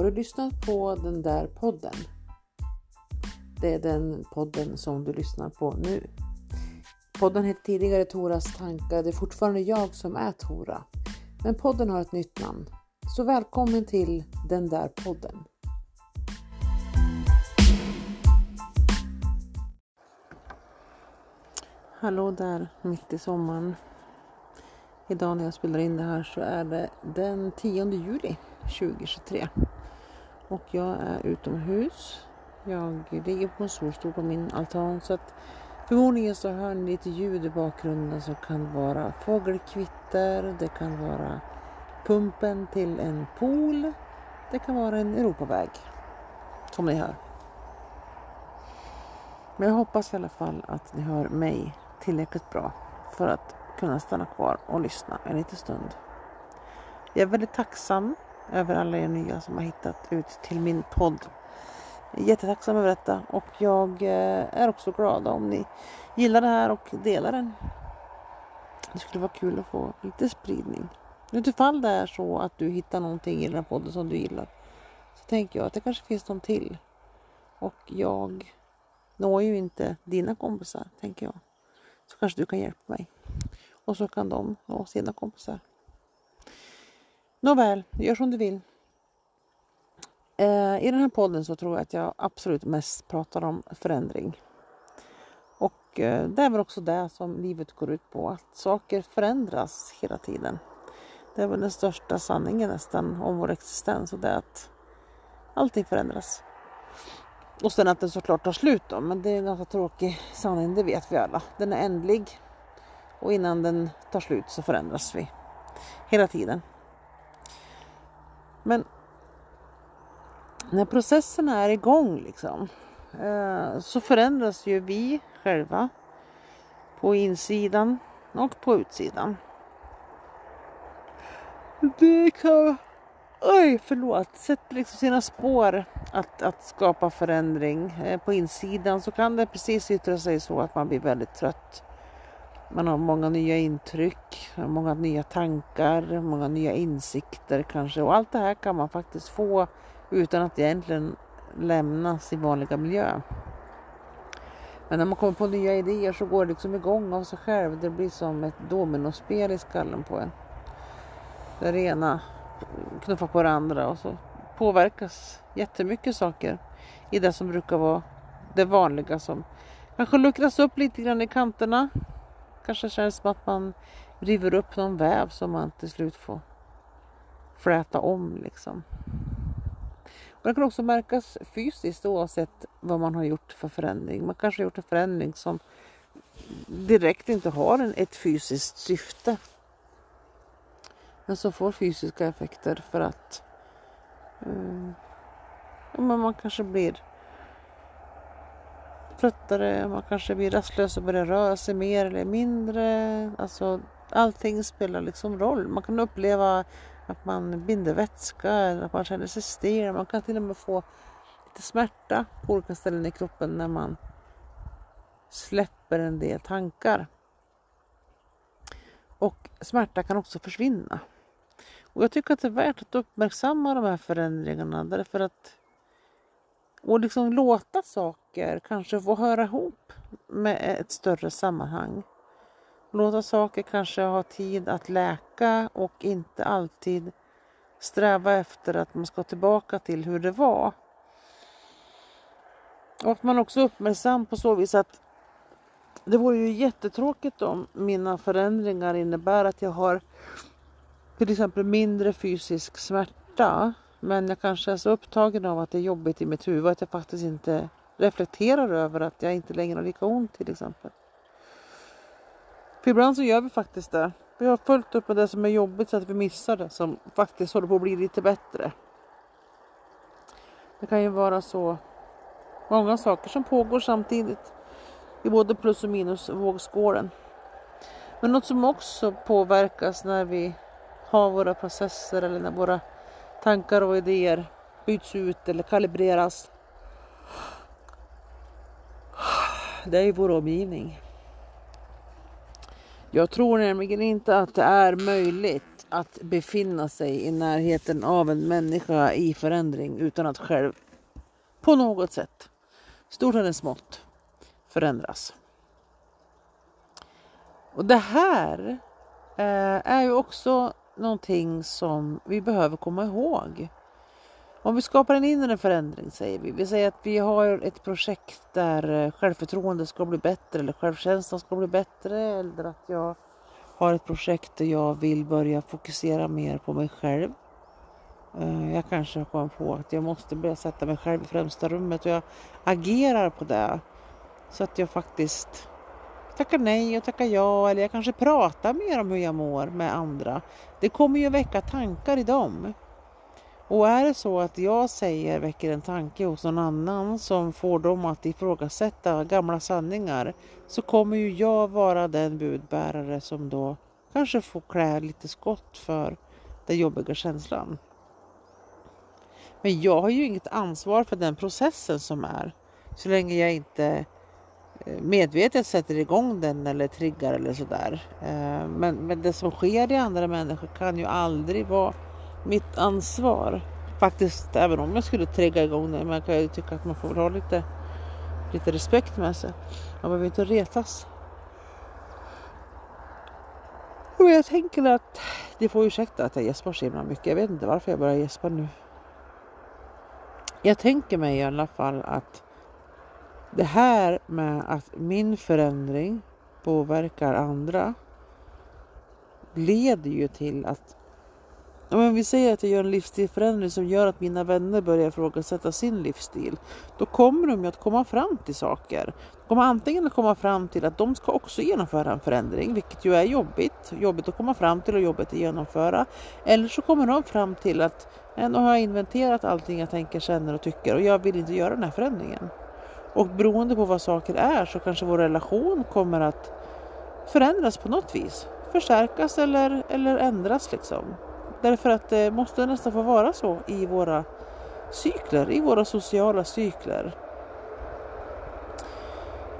Har du lyssnat på den där podden? Det är den podden som du lyssnar på nu. Podden hette tidigare Toras tankar. Det är fortfarande jag som är Tora. Men podden har ett nytt namn. Så välkommen till den där podden. Hallå där mitt i sommaren. Idag när jag spelar in det här så är det den 10 juli 2023. Och jag är utomhus. Jag ligger på en solstol på min altan så att förmodligen så hör ni lite ljud i bakgrunden som kan vara fågelkvitter, det kan vara pumpen till en pool, det kan vara en Europaväg som ni hör. Men jag hoppas i alla fall att ni hör mig tillräckligt bra för att kunna stanna kvar och lyssna en liten stund. Jag är väldigt tacksam över alla er nya som har hittat ut till min podd. Jag är jättetacksam över detta och jag eh, är också glad om ni gillar det här och delar den. Det skulle vara kul att få lite spridning. Utifall det är så att du hittar någonting i den här podden som du gillar så tänker jag att det kanske finns någon till. Och jag når ju inte dina kompisar, tänker jag. Så kanske du kan hjälpa mig. Och så kan de nå sina kompisar. Nåväl, gör som du vill. Eh, I den här podden så tror jag att jag absolut mest pratar om förändring. Och eh, det är väl också det som livet går ut på, att saker förändras hela tiden. Det är väl den största sanningen nästan om vår existens och det är att allting förändras. Och sen att den såklart tar slut då, men det är en ganska tråkig sanning, det vet vi alla. Den är ändlig och innan den tar slut så förändras vi hela tiden. Men när processerna är igång liksom, eh, så förändras ju vi själva på insidan och på utsidan. Det kan oj, förlåt, sätter liksom sina spår att, att skapa förändring. Eh, på insidan så kan det precis yttra sig så att man blir väldigt trött. Man har många nya intryck, många nya tankar, många nya insikter kanske. Och allt det här kan man faktiskt få utan att egentligen lämna sin vanliga miljö. Men när man kommer på nya idéer så går det liksom igång av sig själv. Det blir som ett dominospel i skallen på en. Det ena knuffar på det andra och så påverkas jättemycket saker i det som brukar vara det vanliga som kanske luckras upp lite grann i kanterna. Kanske känns som att man river upp någon väv som man till slut får fläta om liksom. Och det kan också märkas fysiskt oavsett vad man har gjort för förändring. Man kanske har gjort en förändring som direkt inte har en, ett fysiskt syfte men som får fysiska effekter för att um, ja, man kanske blir tröttare, man kanske blir rastlös och börjar röra sig mer eller mindre. Alltså, allting spelar liksom roll. Man kan uppleva att man binder vätska eller att man känner sig stel. Man kan till och med få lite smärta på olika ställen i kroppen när man släpper en del tankar. Och smärta kan också försvinna. Och jag tycker att det är värt att uppmärksamma de här förändringarna därför att och liksom låta saker kanske få höra ihop med ett större sammanhang. Låta saker kanske ha tid att läka och inte alltid sträva efter att man ska tillbaka till hur det var. Och att man också är uppmärksam på så vis att det vore ju jättetråkigt om mina förändringar innebär att jag har till exempel mindre fysisk smärta men jag kanske är så upptagen av att det är jobbigt i mitt huvud att jag faktiskt inte reflekterar över att jag inte längre har lika ont till exempel. För ibland så gör vi faktiskt det. Vi har fullt upp med det som är jobbigt så att vi missar det som faktiskt håller på att bli lite bättre. Det kan ju vara så många saker som pågår samtidigt i både plus och minus vågskålen. Men något som också påverkas när vi har våra processer eller när våra tankar och idéer byts ut eller kalibreras. Det är vår omgivning. Jag tror nämligen inte att det är möjligt att befinna sig i närheten av en människa i förändring utan att själv på något sätt, stort eller smått, förändras. Och det här eh, är ju också någonting som vi behöver komma ihåg. Om vi skapar en inre förändring säger vi. Vi säger att vi har ett projekt där självförtroendet självförtroende ska bli bättre eller självkänslan ska bli bättre eller att jag har ett projekt där jag vill börja fokusera mer på mig själv. Eh, jag kanske har kommit på att jag måste börja sätta mig själv i främsta rummet och jag agerar på det. Så att jag faktiskt tackar nej och tackar ja eller jag kanske pratar mer om hur jag mår med andra. Det kommer ju väcka tankar i dem. Och är det så att jag säger väcker en tanke hos någon annan som får dem att ifrågasätta gamla sanningar så kommer ju jag vara den budbärare som då kanske får klä lite skott för den jobbiga känslan. Men jag har ju inget ansvar för den processen som är så länge jag inte Eh, medvetet sätter igång den eller triggar eller sådär. Eh, men, men det som sker i andra människor kan ju aldrig vara mitt ansvar. Faktiskt, även om jag skulle trigga igång det. Men kan ju tycka att man får ha lite, lite respekt med sig. Man behöver inte retas. Men jag tänker att det får ursäkta att jag gäspar så himla mycket. Jag vet inte varför jag börjar gäspa nu. Jag tänker mig i alla fall att det här med att min förändring påverkar andra leder ju till att om vi säger att jag gör en livsstilsförändring som gör att mina vänner börjar ifrågasätta sin livsstil. Då kommer de ju att komma fram till saker. De kommer antingen att komma fram till att de ska också genomföra en förändring, vilket ju är jobbigt. Jobbigt att komma fram till och jobbigt att genomföra. Eller så kommer de fram till att äh, nu har jag inventerat allting jag tänker, känner och tycker och jag vill inte göra den här förändringen. Och beroende på vad saker är så kanske vår relation kommer att förändras på något vis. Förstärkas eller, eller ändras liksom. Därför att det måste nästan få vara så i våra cykler, i våra sociala cykler.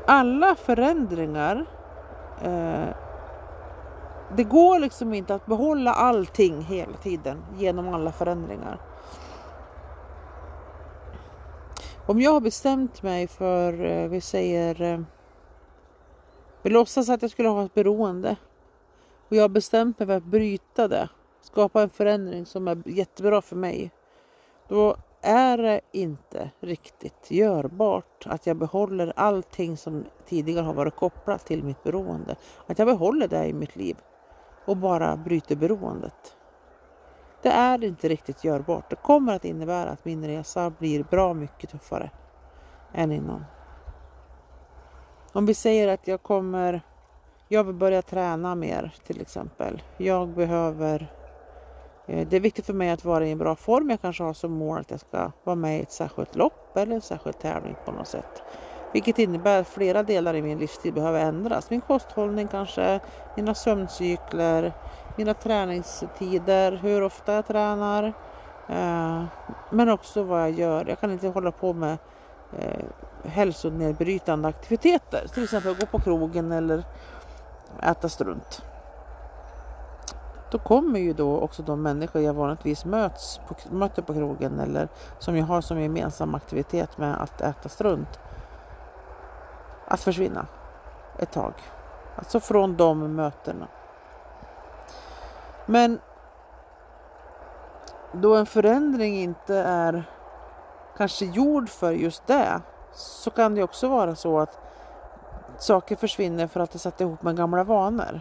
Alla förändringar eh, det går liksom inte att behålla allting hela tiden genom alla förändringar. Om jag har bestämt mig för, eh, vi säger, eh, vi låtsas att jag skulle ha ett beroende och jag har bestämt mig för att bryta det skapa en förändring som är jättebra för mig. Då är det inte riktigt görbart att jag behåller allting som tidigare har varit kopplat till mitt beroende. Att jag behåller det i mitt liv och bara bryter beroendet. Det är inte riktigt görbart. Det kommer att innebära att min resa blir bra mycket tuffare än innan. Om vi säger att jag kommer, jag vill börja träna mer till exempel. Jag behöver eh, det är viktigt för mig att vara i en bra form. Jag kanske har som mål att jag ska vara med i ett särskilt lopp eller en särskild tävling på något sätt. Vilket innebär att flera delar i min livsstil behöver ändras. Min kosthållning kanske, mina sömncykler, mina träningstider, hur ofta jag tränar. Eh, men också vad jag gör. Jag kan inte hålla på med eh, hälsonedbrytande aktiviteter. Till exempel gå på krogen eller äta strunt. Då kommer ju då också de människor jag vanligtvis möts på, möter på krogen eller som jag har som gemensam aktivitet med att äta strunt att försvinna ett tag. Alltså från de mötena. Men då en förändring inte är kanske gjord för just det så kan det också vara så att saker försvinner för att det satt ihop med gamla vanor.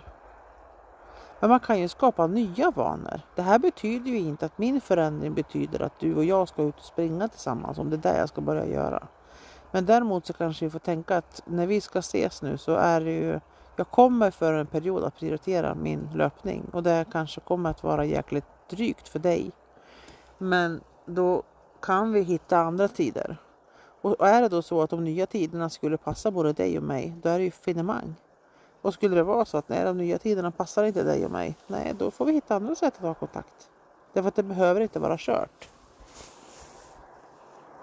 Men man kan ju skapa nya vanor. Det här betyder ju inte att min förändring betyder att du och jag ska ut och springa tillsammans om det är det jag ska börja göra. Men däremot så kanske vi får tänka att när vi ska ses nu så är det ju jag kommer för en period att prioritera min löpning och det kanske kommer att vara jäkligt drygt för dig. Men då kan vi hitta andra tider. Och är det då så att de nya tiderna skulle passa både dig och mig, då är det ju finemang. Och skulle det vara så att nej, de nya tiderna passar inte dig och mig, nej, då får vi hitta andra sätt att ha kontakt. Därför att det behöver inte vara kört.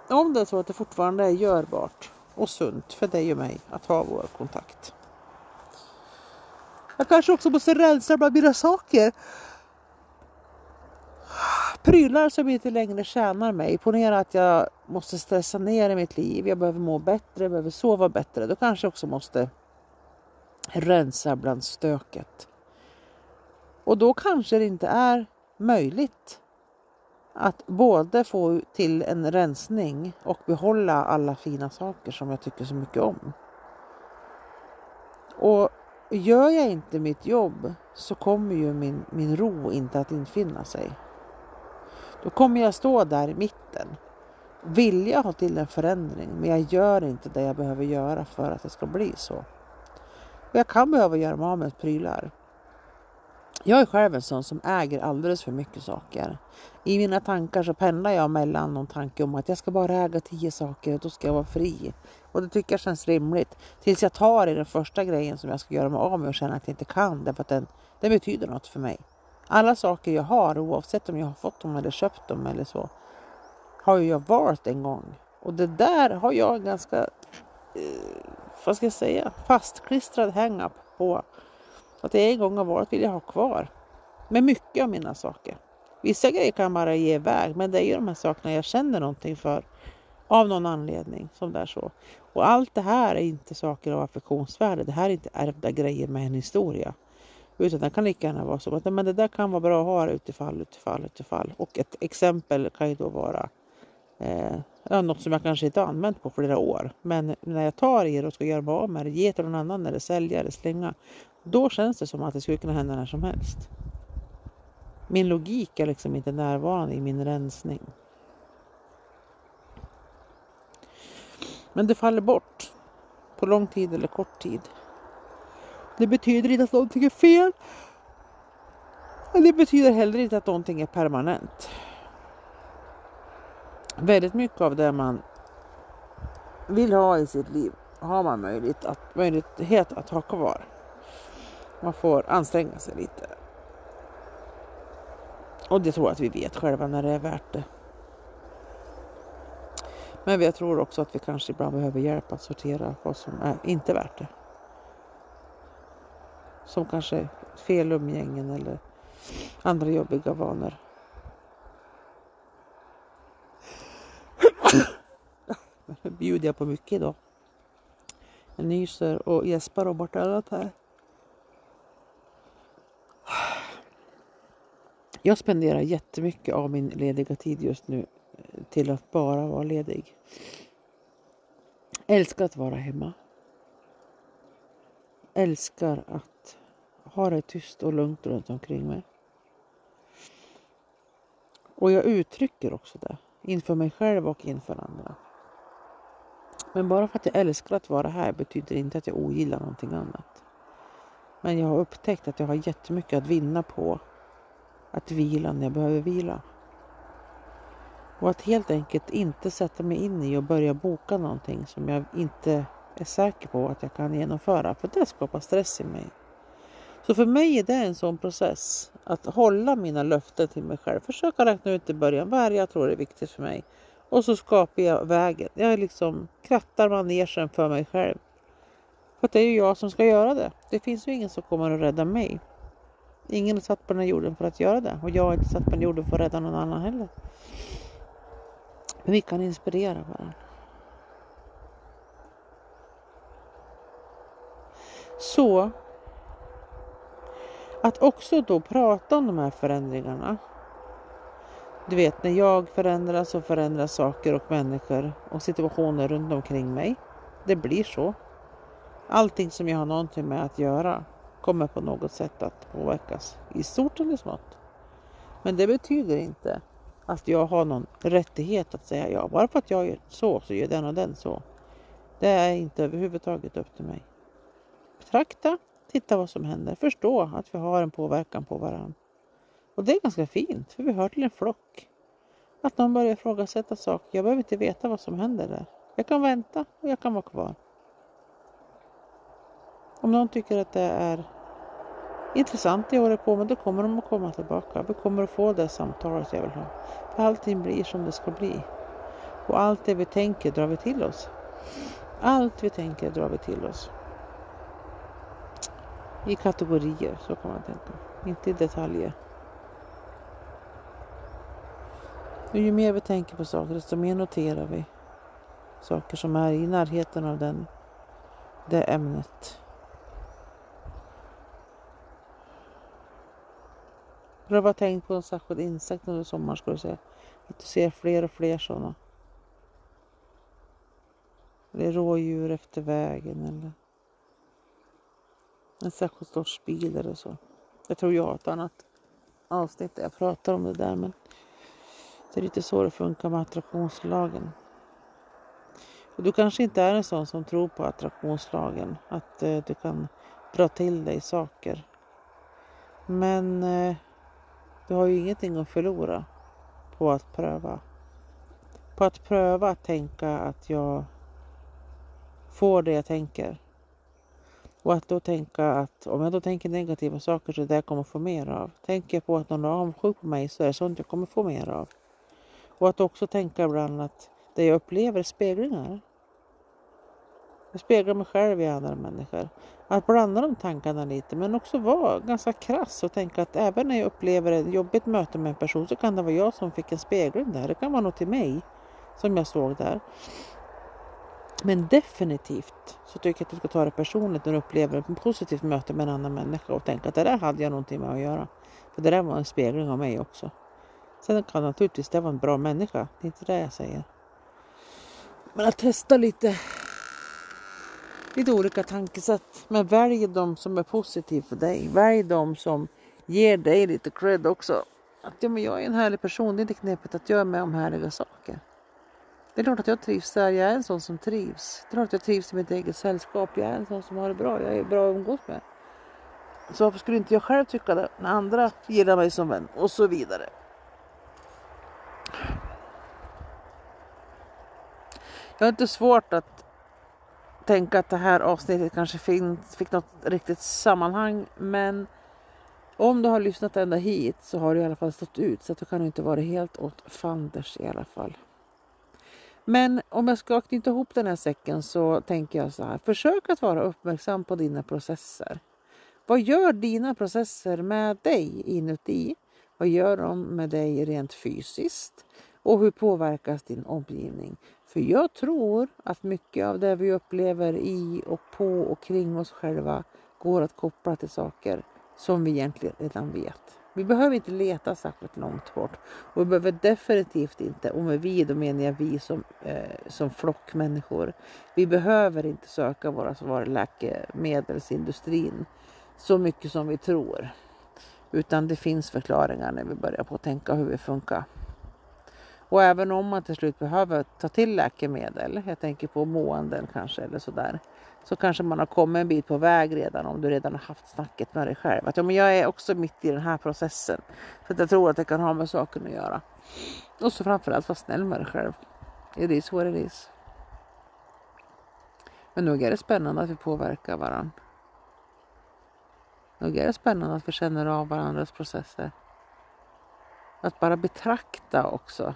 Om det är så att det fortfarande är görbart och sunt för dig och mig att ha vår kontakt. Jag kanske också måste rensa bland mina saker. prylar som inte längre tjänar mig. Ponera att jag måste stressa ner i mitt liv, jag behöver må bättre, jag behöver sova bättre. Då kanske jag också måste rensa bland stöket. Och då kanske det inte är möjligt att både få till en rensning och behålla alla fina saker som jag tycker så mycket om. Och gör jag inte mitt jobb så kommer ju min, min ro inte att infinna sig. Då kommer jag stå där i mitten. Vill jag ha till en förändring men jag gör inte det jag behöver göra för att det ska bli så. Och jag kan behöva göra mig av med prylar. Jag är själv en sån som äger alldeles för mycket saker. I mina tankar så pendlar jag mellan någon tanke om att jag ska bara äga tio saker och då ska jag vara fri. Och det tycker jag känns rimligt. Tills jag tar i den första grejen som jag ska göra mig av med och känner att jag inte kan därför att den, den betyder något för mig. Alla saker jag har oavsett om jag har fått dem eller köpt dem eller så har jag valt en gång. Och det där har jag ganska, eh, vad ska jag säga, fastklistrad hang-up på. Att jag en gång har valt vill jag ha kvar. Med mycket av mina saker. Vissa grejer kan bara ge iväg men det är ju de här sakerna jag känner någonting för. Av någon anledning som det är så. Och allt det här är inte saker av affektionsvärde. Det här är inte ärvda grejer med en historia. Utan det kan lika gärna vara så att men det där kan vara bra att ha utifall, utifall, utifall. Och ett exempel kan ju då vara eh, något som jag kanske inte har använt på flera år. Men när jag tar i det och ska göra mig av med det, ge till någon annan eller sälja eller slänga. Då känns det som att det skulle kunna hända när som helst. Min logik är liksom inte närvarande i min rensning. Men det faller bort på lång tid eller kort tid. Det betyder inte att någonting är fel. Det betyder heller inte att någonting är permanent. Väldigt mycket av det man vill ha i sitt liv har man möjlighet att, möjlighet att ha kvar. Man får anstränga sig lite. Och det tror jag att vi vet själva när det är värt det. Men jag tror också att vi kanske ibland behöver hjälp att sortera vad som är inte värt det. Som kanske fel umgängen eller andra jobbiga vanor. Nu bjuder jag på mycket idag. Jag nyser och gäspar och bortannat här. Jag spenderar jättemycket av min lediga tid just nu eh, till att bara vara ledig. Älskar att vara hemma. Älskar att ha det tyst och lugnt runt omkring mig. Och jag uttrycker också det inför mig själv och inför andra. Men bara för att jag älskar att vara här betyder inte att jag ogillar någonting annat. Men jag har upptäckt att jag har jättemycket att vinna på att vila när jag behöver vila. Och att helt enkelt inte sätta mig in i och börja boka någonting som jag inte är säker på att jag kan genomföra. För det skapar stress i mig. Så för mig är det en sån process. Att hålla mina löften till mig själv. Försöka räkna ut i början vad är det jag tror är viktigt för mig. Och så skapar jag vägen. Jag liksom krattar manegen för mig själv. För det är ju jag som ska göra det. Det finns ju ingen som kommer att rädda mig. Ingen är satt på den här jorden för att göra det. Och jag är inte satt på den jorden för att rädda någon annan heller. Men vi kan inspirera varandra. Så att också då prata om de här förändringarna. Du vet, när jag förändras så förändras saker och människor och situationer runt omkring mig. Det blir så. Allting som jag har någonting med att göra kommer på något sätt att påverkas i stort eller smått. Men det betyder inte att jag har någon rättighet att säga ja. Bara för att jag gör så, så gör den och den så. Det är inte överhuvudtaget upp till mig. Betrakta, titta vad som händer, förstå att vi har en påverkan på varandra. Och det är ganska fint, för vi hör till en flock. Att någon börjar ifrågasätta saker. Jag behöver inte veta vad som händer där. Jag kan vänta och jag kan vara kvar. Om någon tycker att det är intressant det jag håller på med, då kommer de att komma tillbaka. Vi kommer att få det samtalet jag vill ha. För allting blir som det ska bli. Och allt det vi tänker drar vi till oss. Allt vi tänker drar vi till oss. I kategorier, så kan man tänka. Inte i detaljer. Och ju mer vi tänker på saker desto mer noterar vi saker som är i närheten av den, det ämnet. Har du bara tänkt på en särskild insekt under sommaren ska du se att du ser fler och fler sådana. Eller rådjur efter vägen eller en särskild sorts bil eller så. Jag tror jag har ett annat avsnitt där jag pratar om det där men det är lite så det funkar med attraktionslagen. Och du kanske inte är en sån som tror på attraktionslagen, att eh, du kan dra till dig saker. Men eh, du har ju ingenting att förlora på att pröva. På att pröva att tänka att jag får det jag tänker. Och att då tänka att om jag då tänker negativa saker så är det jag kommer få mer av. Tänker jag på att någon är avundsjuk på mig så är det sånt jag kommer få mer av. Och att också tänka ibland att det jag upplever är speglingar. Jag speglar mig själv i andra människor. Att blanda de tankarna lite men också vara ganska krass och tänka att även när jag upplever ett jobbigt möte med en person så kan det vara jag som fick en spegling där. Det kan vara något i mig som jag såg där. Men definitivt så tycker jag att du ska ta det personligt när du upplever ett positivt möte med en annan människa och tänka att det där hade jag någonting med att göra. För det där var en spegling av mig också. Sen kan naturligtvis det vara en bra människa, det är inte det jag säger. Men att testa lite, lite olika tankesätt. Men välj de som är positiva för dig. Välj de som ger dig lite cred också. Att ja, men jag är en härlig person, det är inte knepigt att jag är med om härliga saker. Det är klart att jag trivs där, jag är en sån som trivs. Det är klart att jag trivs i mitt eget sällskap, jag är en sån som har det bra, jag är bra att umgås med. Så varför skulle inte jag själv tycka det när andra gillar mig som vän och så vidare. Jag har inte svårt att tänka att det här avsnittet kanske fick något riktigt sammanhang men om du har lyssnat ända hit så har du i alla fall stått ut så att du kan inte vara helt åt fanders i alla fall. Men om jag ska knyta ihop den här säcken så tänker jag så här. Försök att vara uppmärksam på dina processer. Vad gör dina processer med dig inuti? Vad gör de med dig rent fysiskt? Och hur påverkas din omgivning? För jag tror att mycket av det vi upplever i och på och kring oss själva går att koppla till saker som vi egentligen redan vet. Vi behöver inte leta särskilt långt bort och vi behöver definitivt inte, och med vi då menar jag vi som, eh, som flockmänniskor. Vi behöver inte söka våra svar läkemedelsindustrin så mycket som vi tror. Utan det finns förklaringar när vi börjar på att tänka hur vi funkar. Och även om man till slut behöver ta till läkemedel, jag tänker på måenden kanske eller sådär, så kanske man har kommit en bit på väg redan om du redan har haft snacket med dig själv. Att ja, men jag är också mitt i den här processen. Så att jag tror att det kan ha med saken att göra. Och så framförallt vara snäll med dig själv. It is what it is. Men nog är det spännande att vi påverkar varandra. Nog är det spännande att vi känner av varandras processer. Att bara betrakta också.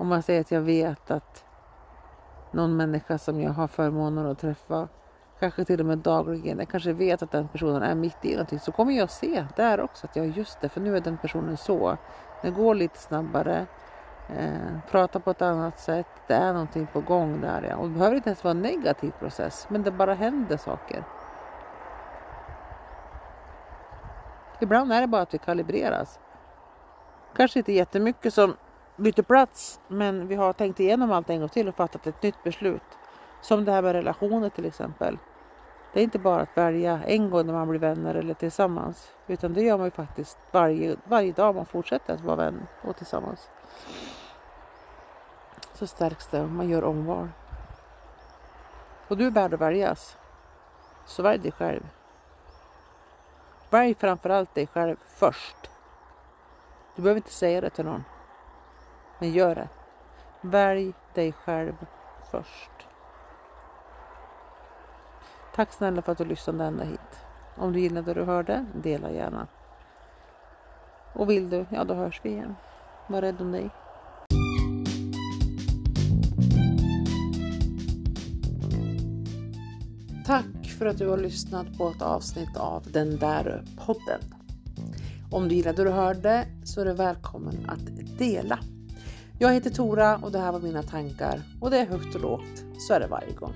Om man säger att jag vet att någon människa som jag har förmånen att träffa, kanske till och med dagligen, jag kanske vet att den personen är mitt i någonting, så kommer jag se där också att ja just det, för nu är den personen så. Det går lite snabbare, eh, pratar på ett annat sätt, det är någonting på gång där. Ja. Och det behöver inte ens vara en negativ process, men det bara händer saker. Ibland är det bara att vi kalibreras. Kanske inte jättemycket som byter plats men vi har tänkt igenom allt en gång till och fattat ett nytt beslut. Som det här med relationer till exempel. Det är inte bara att välja en gång när man blir vänner eller tillsammans. Utan det gör man ju faktiskt varje, varje dag man fortsätter att vara vän och tillsammans. Så stärks det och man gör omval. Och du är värd att väljas. Så välj dig själv. Välj framförallt dig själv först. Du behöver inte säga det till någon. Men gör det. Välj dig själv först. Tack snälla för att du lyssnade ända hit. Om du gillade det du hörde, dela gärna. Och vill du, ja då hörs vi igen. Var rädd om dig. Tack för att du har lyssnat på ett avsnitt av Den där podden. Om du gillade det du hörde så är du välkommen att dela. Jag heter Tora och det här var mina tankar och det är högt och lågt. Så är det varje gång.